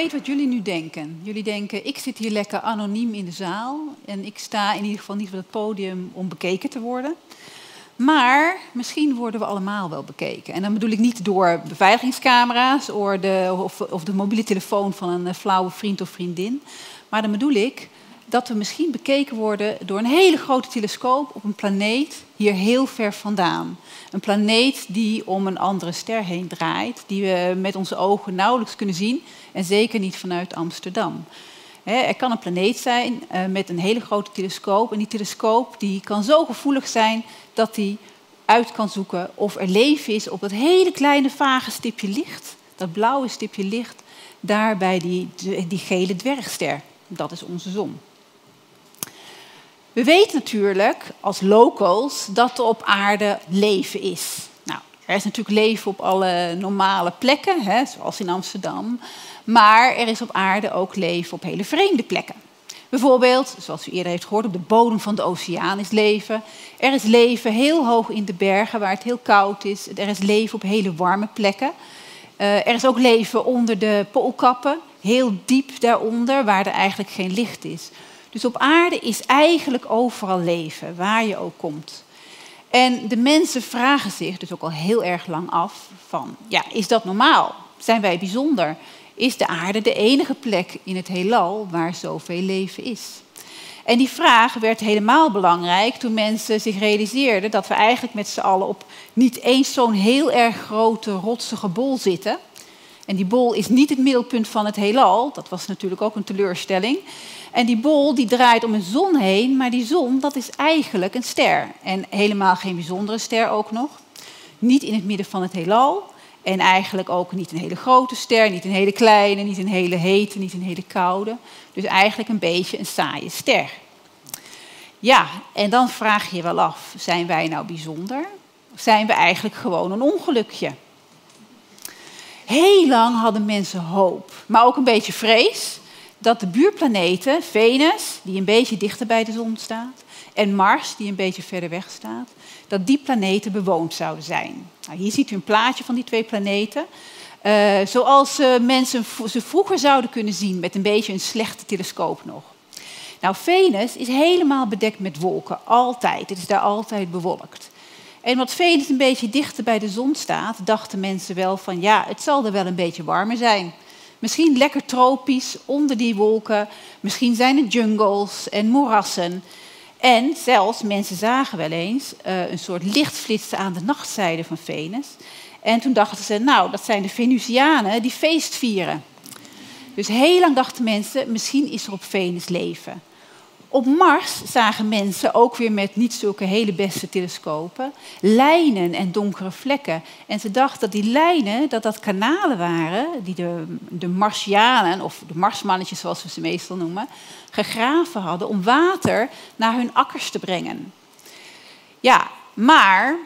Weet wat jullie nu denken. Jullie denken, ik zit hier lekker anoniem in de zaal en ik sta in ieder geval niet op het podium om bekeken te worden. Maar misschien worden we allemaal wel bekeken. En dan bedoel ik niet door beveiligingscamera's of de, of, of de mobiele telefoon van een flauwe vriend of vriendin. Maar dan bedoel ik dat we misschien bekeken worden door een hele grote telescoop op een planeet hier heel ver vandaan. Een planeet die om een andere ster heen draait, die we met onze ogen nauwelijks kunnen zien en zeker niet vanuit Amsterdam. Er kan een planeet zijn eh, met een hele grote telescoop en die telescoop die kan zo gevoelig zijn dat die uit kan zoeken of er leven is op dat hele kleine vage stipje licht, dat blauwe stipje licht, daar bij die, die gele dwergster. Dat is onze zon. We weten natuurlijk als locals dat er op aarde leven is. Nou, er is natuurlijk leven op alle normale plekken, hè, zoals in Amsterdam. Maar er is op aarde ook leven op hele vreemde plekken. Bijvoorbeeld, zoals u eerder heeft gehoord, op de bodem van de oceaan is leven. Er is leven heel hoog in de bergen waar het heel koud is. Er is leven op hele warme plekken. Uh, er is ook leven onder de poolkappen, heel diep daaronder, waar er eigenlijk geen licht is. Dus op aarde is eigenlijk overal leven, waar je ook komt. En de mensen vragen zich dus ook al heel erg lang af van, ja, is dat normaal? Zijn wij bijzonder? Is de aarde de enige plek in het heelal waar zoveel leven is? En die vraag werd helemaal belangrijk toen mensen zich realiseerden dat we eigenlijk met z'n allen op niet eens zo'n heel erg grote rotsige bol zitten. En die bol is niet het middelpunt van het heelal, dat was natuurlijk ook een teleurstelling. En die bol die draait om een zon heen, maar die zon dat is eigenlijk een ster. En helemaal geen bijzondere ster ook nog. Niet in het midden van het heelal. En eigenlijk ook niet een hele grote ster, niet een hele kleine, niet een hele hete, niet een hele koude. Dus eigenlijk een beetje een saaie ster. Ja, en dan vraag je je wel af, zijn wij nou bijzonder? Of zijn we eigenlijk gewoon een ongelukje? Heel lang hadden mensen hoop, maar ook een beetje vrees dat de buurplaneten, Venus, die een beetje dichter bij de zon staat, en Mars, die een beetje verder weg staat, dat die planeten bewoond zouden zijn. Nou, hier ziet u een plaatje van die twee planeten. Uh, zoals uh, mensen ze vroeger zouden kunnen zien met een beetje een slechte telescoop nog. Nou, Venus is helemaal bedekt met wolken, altijd. Het is daar altijd bewolkt. En omdat Venus een beetje dichter bij de zon staat, dachten mensen wel van ja, het zal er wel een beetje warmer zijn. Misschien lekker tropisch onder die wolken. Misschien zijn er jungles en moerassen. En zelfs, mensen zagen wel eens uh, een soort lichtflitsen aan de nachtzijde van Venus. En toen dachten ze, nou, dat zijn de Venusianen die feest vieren. Dus heel lang dachten mensen, misschien is er op Venus leven. Op Mars zagen mensen, ook weer met niet zulke hele beste telescopen, lijnen en donkere vlekken. En ze dachten dat die lijnen, dat dat kanalen waren die de, de Martianen, of de Marsmannetjes zoals we ze meestal noemen, gegraven hadden om water naar hun akkers te brengen. Ja, maar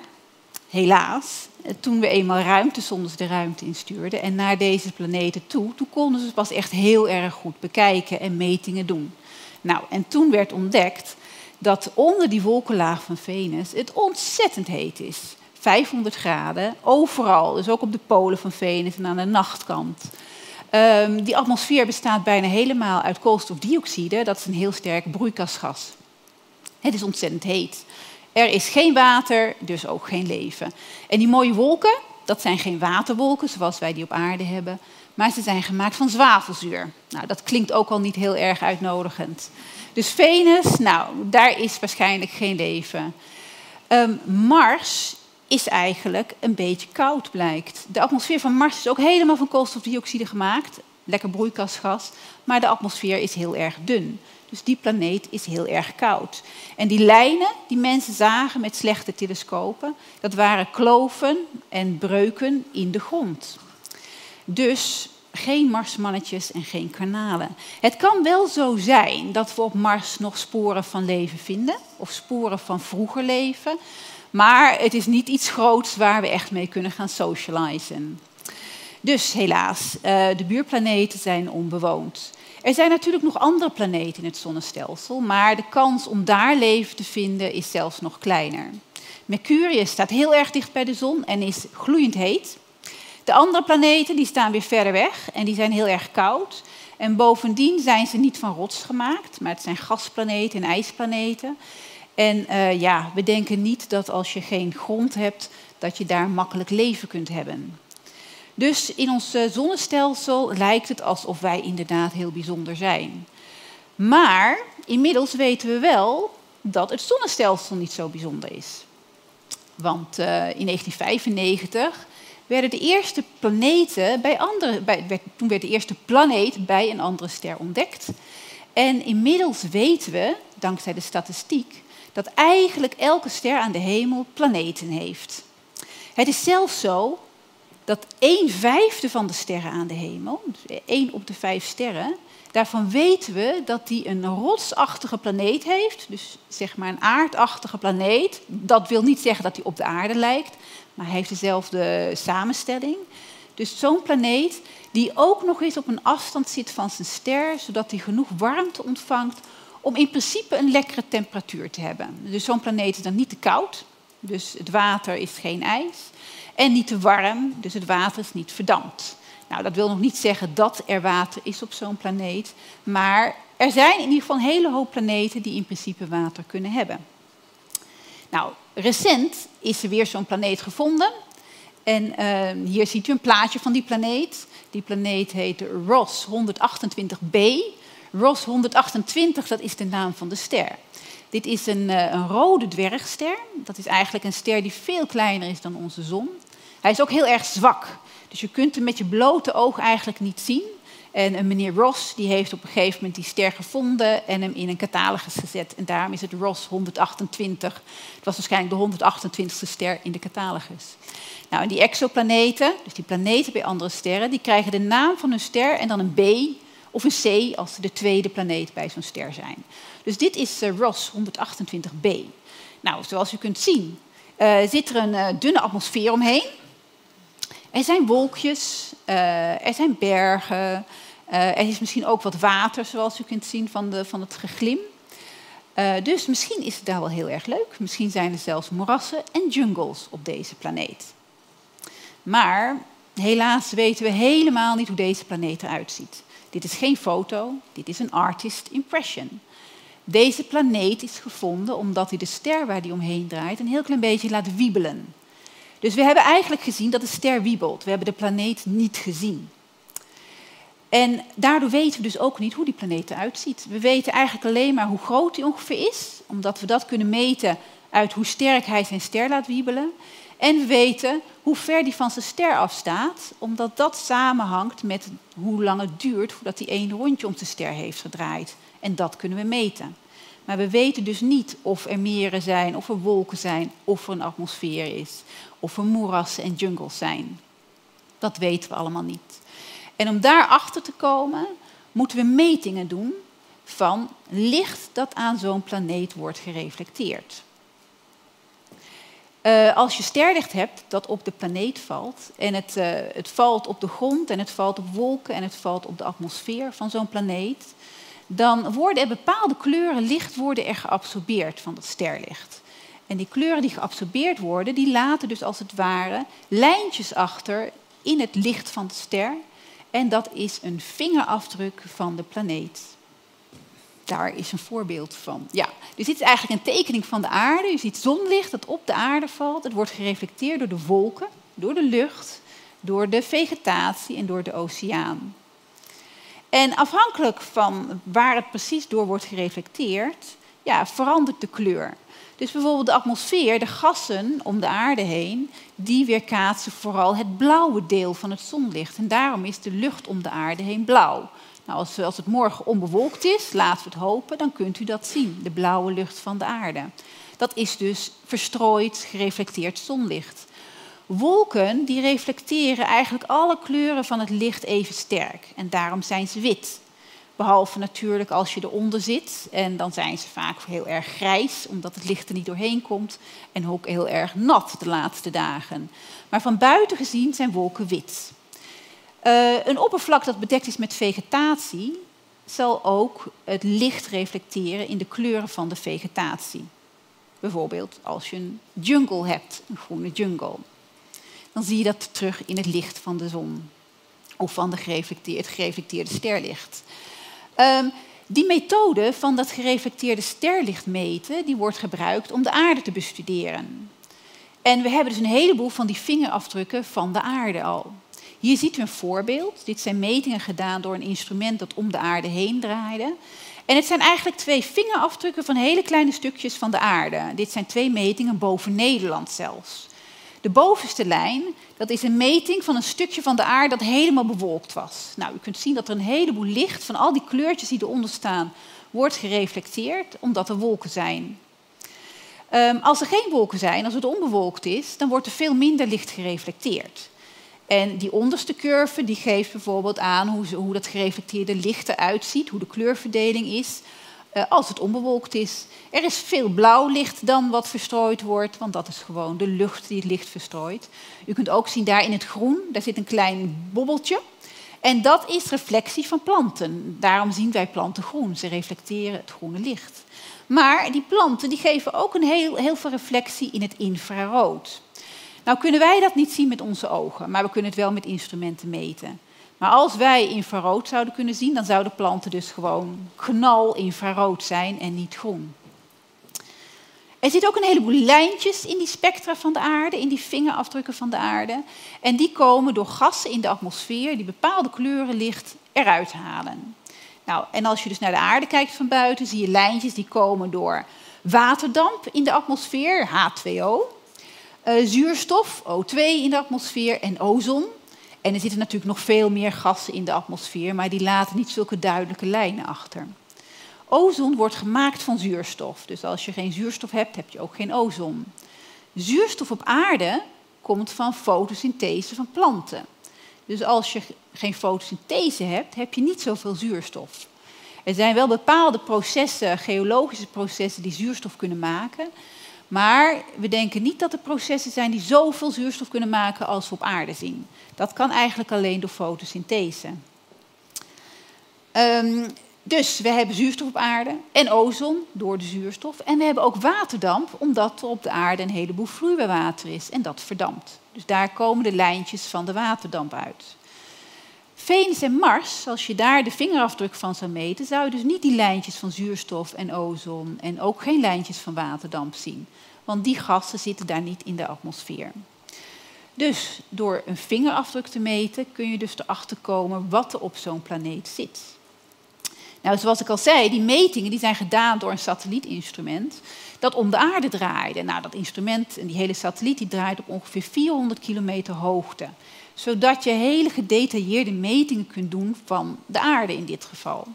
helaas, toen we eenmaal ruimtesondes de ruimte instuurden en naar deze planeten toe, toen konden ze pas echt heel erg goed bekijken en metingen doen. Nou, en toen werd ontdekt dat onder die wolkenlaag van Venus het ontzettend heet is. 500 graden, overal, dus ook op de polen van Venus en aan de nachtkant. Um, die atmosfeer bestaat bijna helemaal uit koolstofdioxide, dat is een heel sterk broeikasgas. Het is ontzettend heet. Er is geen water, dus ook geen leven. En die mooie wolken, dat zijn geen waterwolken zoals wij die op aarde hebben, maar ze zijn gemaakt van zwavelzuur. Nou, dat klinkt ook al niet heel erg uitnodigend. Dus Venus, nou, daar is waarschijnlijk geen leven. Um, Mars is eigenlijk een beetje koud, blijkt. De atmosfeer van Mars is ook helemaal van koolstofdioxide gemaakt. Lekker broeikasgas. Maar de atmosfeer is heel erg dun. Dus die planeet is heel erg koud. En die lijnen die mensen zagen met slechte telescopen, dat waren kloven en breuken in de grond. Dus geen Marsmannetjes en geen kanalen. Het kan wel zo zijn dat we op Mars nog sporen van leven vinden, of sporen van vroeger leven, maar het is niet iets groots waar we echt mee kunnen gaan socializen. Dus helaas, eh, de buurplaneten zijn onbewoond. Er zijn natuurlijk nog andere planeten in het zonnestelsel, maar de kans om daar leven te vinden is zelfs nog kleiner. Mercurius staat heel erg dicht bij de zon en is gloeiend heet. De andere planeten die staan weer verder weg en die zijn heel erg koud. En bovendien zijn ze niet van rots gemaakt, maar het zijn gasplaneten en ijsplaneten. En uh, ja, we denken niet dat als je geen grond hebt, dat je daar makkelijk leven kunt hebben. Dus in ons zonnestelsel lijkt het alsof wij inderdaad heel bijzonder zijn. Maar inmiddels weten we wel dat het zonnestelsel niet zo bijzonder is. Want uh, in 1995 werden de eerste planeten bij andere, bij, toen werd de eerste planeet bij een andere ster ontdekt. En inmiddels weten we, dankzij de statistiek, dat eigenlijk elke ster aan de hemel planeten heeft. Het is zelfs zo dat een vijfde van de sterren aan de hemel, dus één op de vijf sterren, daarvan weten we dat die een rotsachtige planeet heeft. Dus zeg maar een aardachtige planeet. Dat wil niet zeggen dat hij op de aarde lijkt, maar hij heeft dezelfde samenstelling. Dus zo'n planeet die ook nog eens op een afstand zit van zijn ster, zodat hij genoeg warmte ontvangt om in principe een lekkere temperatuur te hebben. Dus zo'n planeet is dan niet te koud, dus het water is geen ijs. En niet te warm, dus het water is niet verdampt. Nou, dat wil nog niet zeggen dat er water is op zo'n planeet, maar er zijn in ieder geval een hele hoop planeten die in principe water kunnen hebben. Nou, recent is er weer zo'n planeet gevonden. En uh, hier ziet u een plaatje van die planeet. Die planeet heet Ross 128b. Ross 128, dat is de naam van de ster. Dit is een, uh, een rode dwergster. Dat is eigenlijk een ster die veel kleiner is dan onze zon. Hij is ook heel erg zwak. Dus je kunt hem met je blote oog eigenlijk niet zien. En een meneer Ross die heeft op een gegeven moment die ster gevonden en hem in een catalogus gezet. En daarom is het Ross 128. Het was waarschijnlijk de 128ste ster in de catalogus. Nou, en die exoplaneten, dus die planeten bij andere sterren, die krijgen de naam van hun ster en dan een B of een C als ze de tweede planeet bij zo'n ster zijn. Dus dit is uh, Ross 128b. Nou, zoals u kunt zien, uh, zit er een uh, dunne atmosfeer omheen. Er zijn wolkjes, uh, er zijn bergen, uh, er is misschien ook wat water, zoals u kunt zien van, de, van het geglim. Uh, dus misschien is het daar wel heel erg leuk. Misschien zijn er zelfs moerassen en jungles op deze planeet. Maar helaas weten we helemaal niet hoe deze planeet eruit ziet. Dit is geen foto, dit is een artist impression. Deze planeet is gevonden omdat hij de ster waar die omheen draait een heel klein beetje laat wiebelen. Dus we hebben eigenlijk gezien dat de ster wiebelt. We hebben de planeet niet gezien. En daardoor weten we dus ook niet hoe die planeet eruit ziet. We weten eigenlijk alleen maar hoe groot die ongeveer is, omdat we dat kunnen meten uit hoe sterk hij zijn ster laat wiebelen. En we weten hoe ver die van zijn ster afstaat, omdat dat samenhangt met hoe lang het duurt voordat hij één rondje om zijn ster heeft gedraaid. En dat kunnen we meten. Maar we weten dus niet of er meren zijn, of er wolken zijn, of er een atmosfeer is, of er moerassen en jungles zijn. Dat weten we allemaal niet. En om daarachter te komen, moeten we metingen doen van licht dat aan zo'n planeet wordt gereflecteerd. Uh, als je sterlicht hebt dat op de planeet valt, en het, uh, het valt op de grond en het valt op wolken en het valt op de atmosfeer van zo'n planeet, dan worden er bepaalde kleuren licht worden er geabsorbeerd van dat sterlicht. En die kleuren die geabsorbeerd worden, die laten dus als het ware lijntjes achter in het licht van de ster. En dat is een vingerafdruk van de planeet. Daar is een voorbeeld van. Ja, dus dit is eigenlijk een tekening van de aarde. Je ziet zonlicht dat op de aarde valt. Het wordt gereflecteerd door de wolken, door de lucht, door de vegetatie en door de oceaan. En afhankelijk van waar het precies door wordt gereflecteerd, ja, verandert de kleur. Dus bijvoorbeeld de atmosfeer, de gassen om de aarde heen, die weerkaatsen vooral het blauwe deel van het zonlicht. En daarom is de lucht om de aarde heen blauw. Nou, als, als het morgen onbewolkt is, laten we het hopen, dan kunt u dat zien, de blauwe lucht van de aarde. Dat is dus verstrooid, gereflecteerd zonlicht. Wolken die reflecteren eigenlijk alle kleuren van het licht even sterk en daarom zijn ze wit. Behalve natuurlijk als je eronder zit en dan zijn ze vaak heel erg grijs omdat het licht er niet doorheen komt en ook heel erg nat de laatste dagen. Maar van buiten gezien zijn wolken wit. Uh, een oppervlak dat bedekt is met vegetatie zal ook het licht reflecteren in de kleuren van de vegetatie. Bijvoorbeeld als je een jungle hebt, een groene jungle. Dan zie je dat terug in het licht van de zon. Of van de gereflecteerde, het gereflecteerde sterlicht. Um, die methode van dat gereflecteerde sterlicht meten, die wordt gebruikt om de aarde te bestuderen. En we hebben dus een heleboel van die vingerafdrukken van de aarde al. Hier ziet u een voorbeeld. Dit zijn metingen gedaan door een instrument dat om de aarde heen draaide. En het zijn eigenlijk twee vingerafdrukken van hele kleine stukjes van de aarde. Dit zijn twee metingen boven Nederland zelfs. De bovenste lijn, dat is een meting van een stukje van de aarde dat helemaal bewolkt was. Nou, u kunt zien dat er een heleboel licht van al die kleurtjes die eronder staan, wordt gereflecteerd omdat er wolken zijn. Um, als er geen wolken zijn, als het onbewolkt is, dan wordt er veel minder licht gereflecteerd. En die onderste curve die geeft bijvoorbeeld aan hoe, hoe dat gereflecteerde licht eruit ziet, hoe de kleurverdeling is als het onbewolkt is. Er is veel blauw licht dan wat verstrooid wordt, want dat is gewoon de lucht die het licht verstrooit. U kunt ook zien daar in het groen, daar zit een klein bobbeltje. En dat is reflectie van planten. Daarom zien wij planten groen. Ze reflecteren het groene licht. Maar die planten die geven ook een heel, heel veel reflectie in het infrarood. Nou kunnen wij dat niet zien met onze ogen, maar we kunnen het wel met instrumenten meten. Maar als wij infrarood zouden kunnen zien, dan zouden planten dus gewoon knal infrarood zijn en niet groen. Er zitten ook een heleboel lijntjes in die spectra van de aarde, in die vingerafdrukken van de aarde. En die komen door gassen in de atmosfeer die bepaalde kleuren licht eruit halen. Nou, en als je dus naar de aarde kijkt van buiten, zie je lijntjes die komen door waterdamp in de atmosfeer, H2O, uh, zuurstof, O2 in de atmosfeer en ozon. En er zitten natuurlijk nog veel meer gassen in de atmosfeer, maar die laten niet zulke duidelijke lijnen achter. Ozon wordt gemaakt van zuurstof. Dus als je geen zuurstof hebt, heb je ook geen ozon. Zuurstof op aarde komt van fotosynthese van planten. Dus als je geen fotosynthese hebt, heb je niet zoveel zuurstof. Er zijn wel bepaalde processen, geologische processen, die zuurstof kunnen maken. Maar we denken niet dat er processen zijn die zoveel zuurstof kunnen maken als we op aarde zien. Dat kan eigenlijk alleen door fotosynthese. Um, dus we hebben zuurstof op aarde en ozon door de zuurstof. En we hebben ook waterdamp, omdat er op de aarde een heleboel vloeibaar is en dat verdampt. Dus daar komen de lijntjes van de waterdamp uit. Venus en Mars, als je daar de vingerafdruk van zou meten, zou je dus niet die lijntjes van zuurstof en ozon en ook geen lijntjes van waterdamp zien. Want die gassen zitten daar niet in de atmosfeer. Dus door een vingerafdruk te meten kun je dus erachter komen wat er op zo'n planeet zit. Nou, zoals ik al zei, die metingen die zijn gedaan door een satellietinstrument dat om de aarde draaide. Nou, dat instrument en die hele satelliet die draait op ongeveer 400 kilometer hoogte. Zodat je hele gedetailleerde metingen kunt doen van de aarde in dit geval.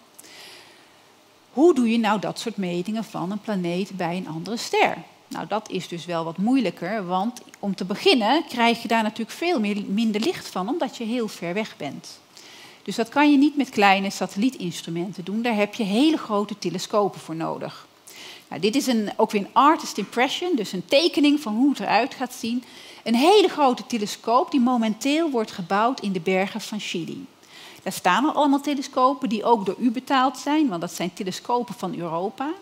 Hoe doe je nou dat soort metingen van een planeet bij een andere ster? Nou, dat is dus wel wat moeilijker, want om te beginnen krijg je daar natuurlijk veel meer, minder licht van, omdat je heel ver weg bent. Dus dat kan je niet met kleine satellietinstrumenten doen, daar heb je hele grote telescopen voor nodig. Nou, dit is een, ook weer een artist impression, dus een tekening van hoe het eruit gaat zien. Een hele grote telescoop die momenteel wordt gebouwd in de bergen van Chili. Daar staan al allemaal telescopen die ook door u betaald zijn, want dat zijn telescopen van Europa.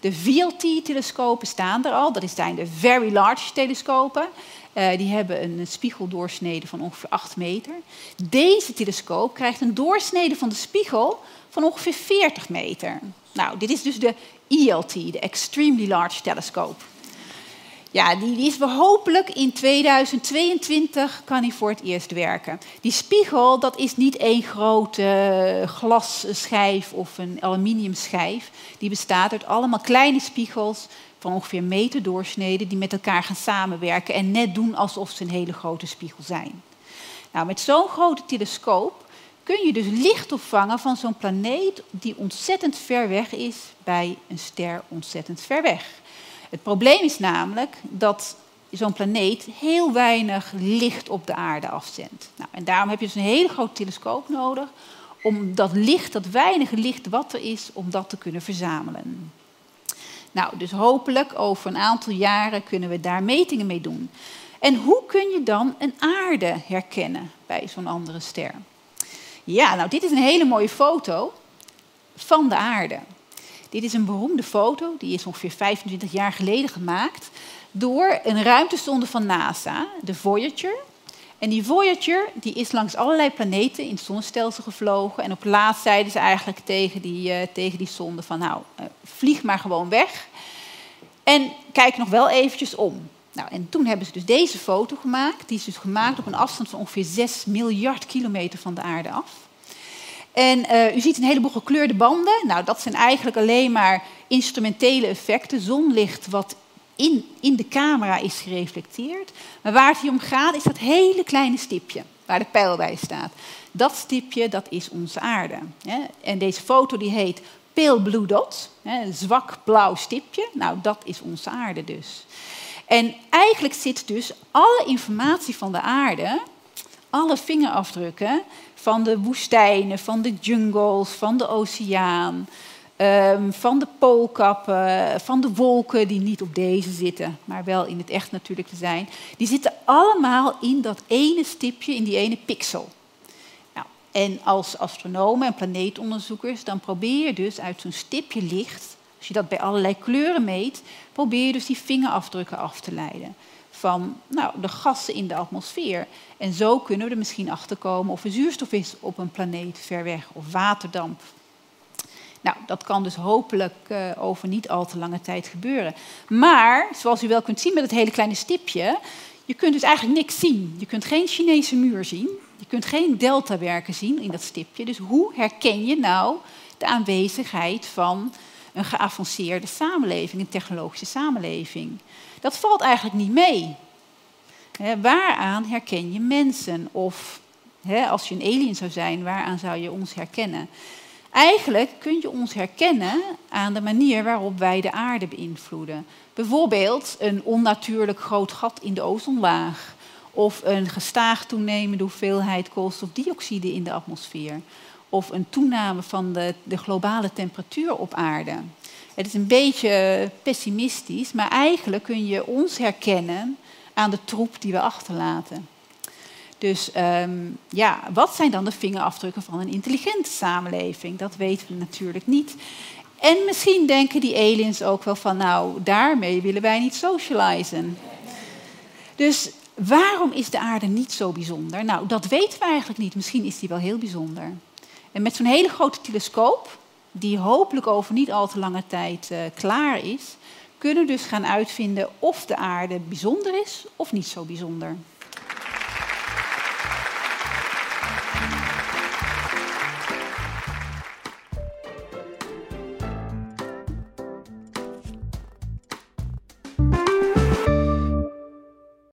De VLT-telescopen staan er al, dat zijn de Very Large telescopen. Uh, die hebben een spiegeldoorsnede van ongeveer 8 meter. Deze telescoop krijgt een doorsnede van de spiegel van ongeveer 40 meter. Nou, dit is dus de ELT, de Extremely Large Telescope. Ja, die, is hopelijk in 2022 kan hij voor het eerst werken. Die spiegel, dat is niet één grote glasschijf of een aluminiumschijf. Die bestaat uit allemaal kleine spiegels van ongeveer meter doorsnede die met elkaar gaan samenwerken en net doen alsof ze een hele grote spiegel zijn. Nou, met zo'n grote telescoop kun je dus licht opvangen van zo'n planeet die ontzettend ver weg is bij een ster ontzettend ver weg. Het probleem is namelijk dat zo'n planeet heel weinig licht op de aarde afzendt. Nou, en daarom heb je dus een hele grote telescoop nodig om dat licht, dat weinige licht wat er is, om dat te kunnen verzamelen. Nou, dus hopelijk over een aantal jaren kunnen we daar metingen mee doen. En hoe kun je dan een aarde herkennen bij zo'n andere ster? Ja, nou dit is een hele mooie foto van de aarde. Dit is een beroemde foto, die is ongeveer 25 jaar geleden gemaakt door een ruimtesonde van NASA, de Voyager. En die Voyager die is langs allerlei planeten in het zonnestelsel gevlogen. En op laatst zeiden ze eigenlijk tegen die, uh, tegen die zonde van nou, uh, vlieg maar gewoon weg. En kijk nog wel eventjes om. Nou, en toen hebben ze dus deze foto gemaakt. Die is dus gemaakt op een afstand van ongeveer 6 miljard kilometer van de aarde af. En uh, u ziet een heleboel gekleurde banden. Nou, dat zijn eigenlijk alleen maar instrumentele effecten. Zonlicht wat in, in de camera is gereflecteerd. Maar waar het hier om gaat is dat hele kleine stipje waar de pijl bij staat. Dat stipje, dat is onze aarde. En deze foto die heet Pale Blue Dot, een zwak blauw stipje. Nou, dat is onze aarde dus. En eigenlijk zit dus alle informatie van de aarde, alle vingerafdrukken van de woestijnen, van de jungles, van de oceaan, ehm, van de poolkappen, van de wolken die niet op deze zitten, maar wel in het echt natuurlijk te zijn, die zitten allemaal in dat ene stipje, in die ene pixel. Nou, en als astronomen en planeetonderzoekers, dan probeer je dus uit zo'n stipje licht als je dat bij allerlei kleuren meet, probeer je dus die vingerafdrukken af te leiden van nou, de gassen in de atmosfeer. En zo kunnen we er misschien achter komen of er zuurstof is op een planeet ver weg of waterdamp. Nou, dat kan dus hopelijk uh, over niet al te lange tijd gebeuren. Maar, zoals u wel kunt zien met het hele kleine stipje, je kunt dus eigenlijk niks zien. Je kunt geen Chinese muur zien, je kunt geen deltawerken zien in dat stipje. Dus hoe herken je nou de aanwezigheid van een geavanceerde samenleving, een technologische samenleving. Dat valt eigenlijk niet mee. waaraan herken je mensen? Of als je een alien zou zijn, waaraan zou je ons herkennen? Eigenlijk kun je ons herkennen aan de manier waarop wij de aarde beïnvloeden. Bijvoorbeeld een onnatuurlijk groot gat in de ozonlaag. Of een gestaag toenemende hoeveelheid koolstofdioxide in de atmosfeer of een toename van de, de globale temperatuur op aarde. Het is een beetje pessimistisch, maar eigenlijk kun je ons herkennen aan de troep die we achterlaten. Dus um, ja, wat zijn dan de vingerafdrukken van een intelligente samenleving? Dat weten we natuurlijk niet. En misschien denken die aliens ook wel van, nou, daarmee willen wij niet socializen. Dus waarom is de aarde niet zo bijzonder? Nou, dat weten we eigenlijk niet. Misschien is die wel heel bijzonder. En met zo'n hele grote telescoop, die hopelijk over niet al te lange tijd uh, klaar is, kunnen we dus gaan uitvinden of de aarde bijzonder is of niet zo bijzonder.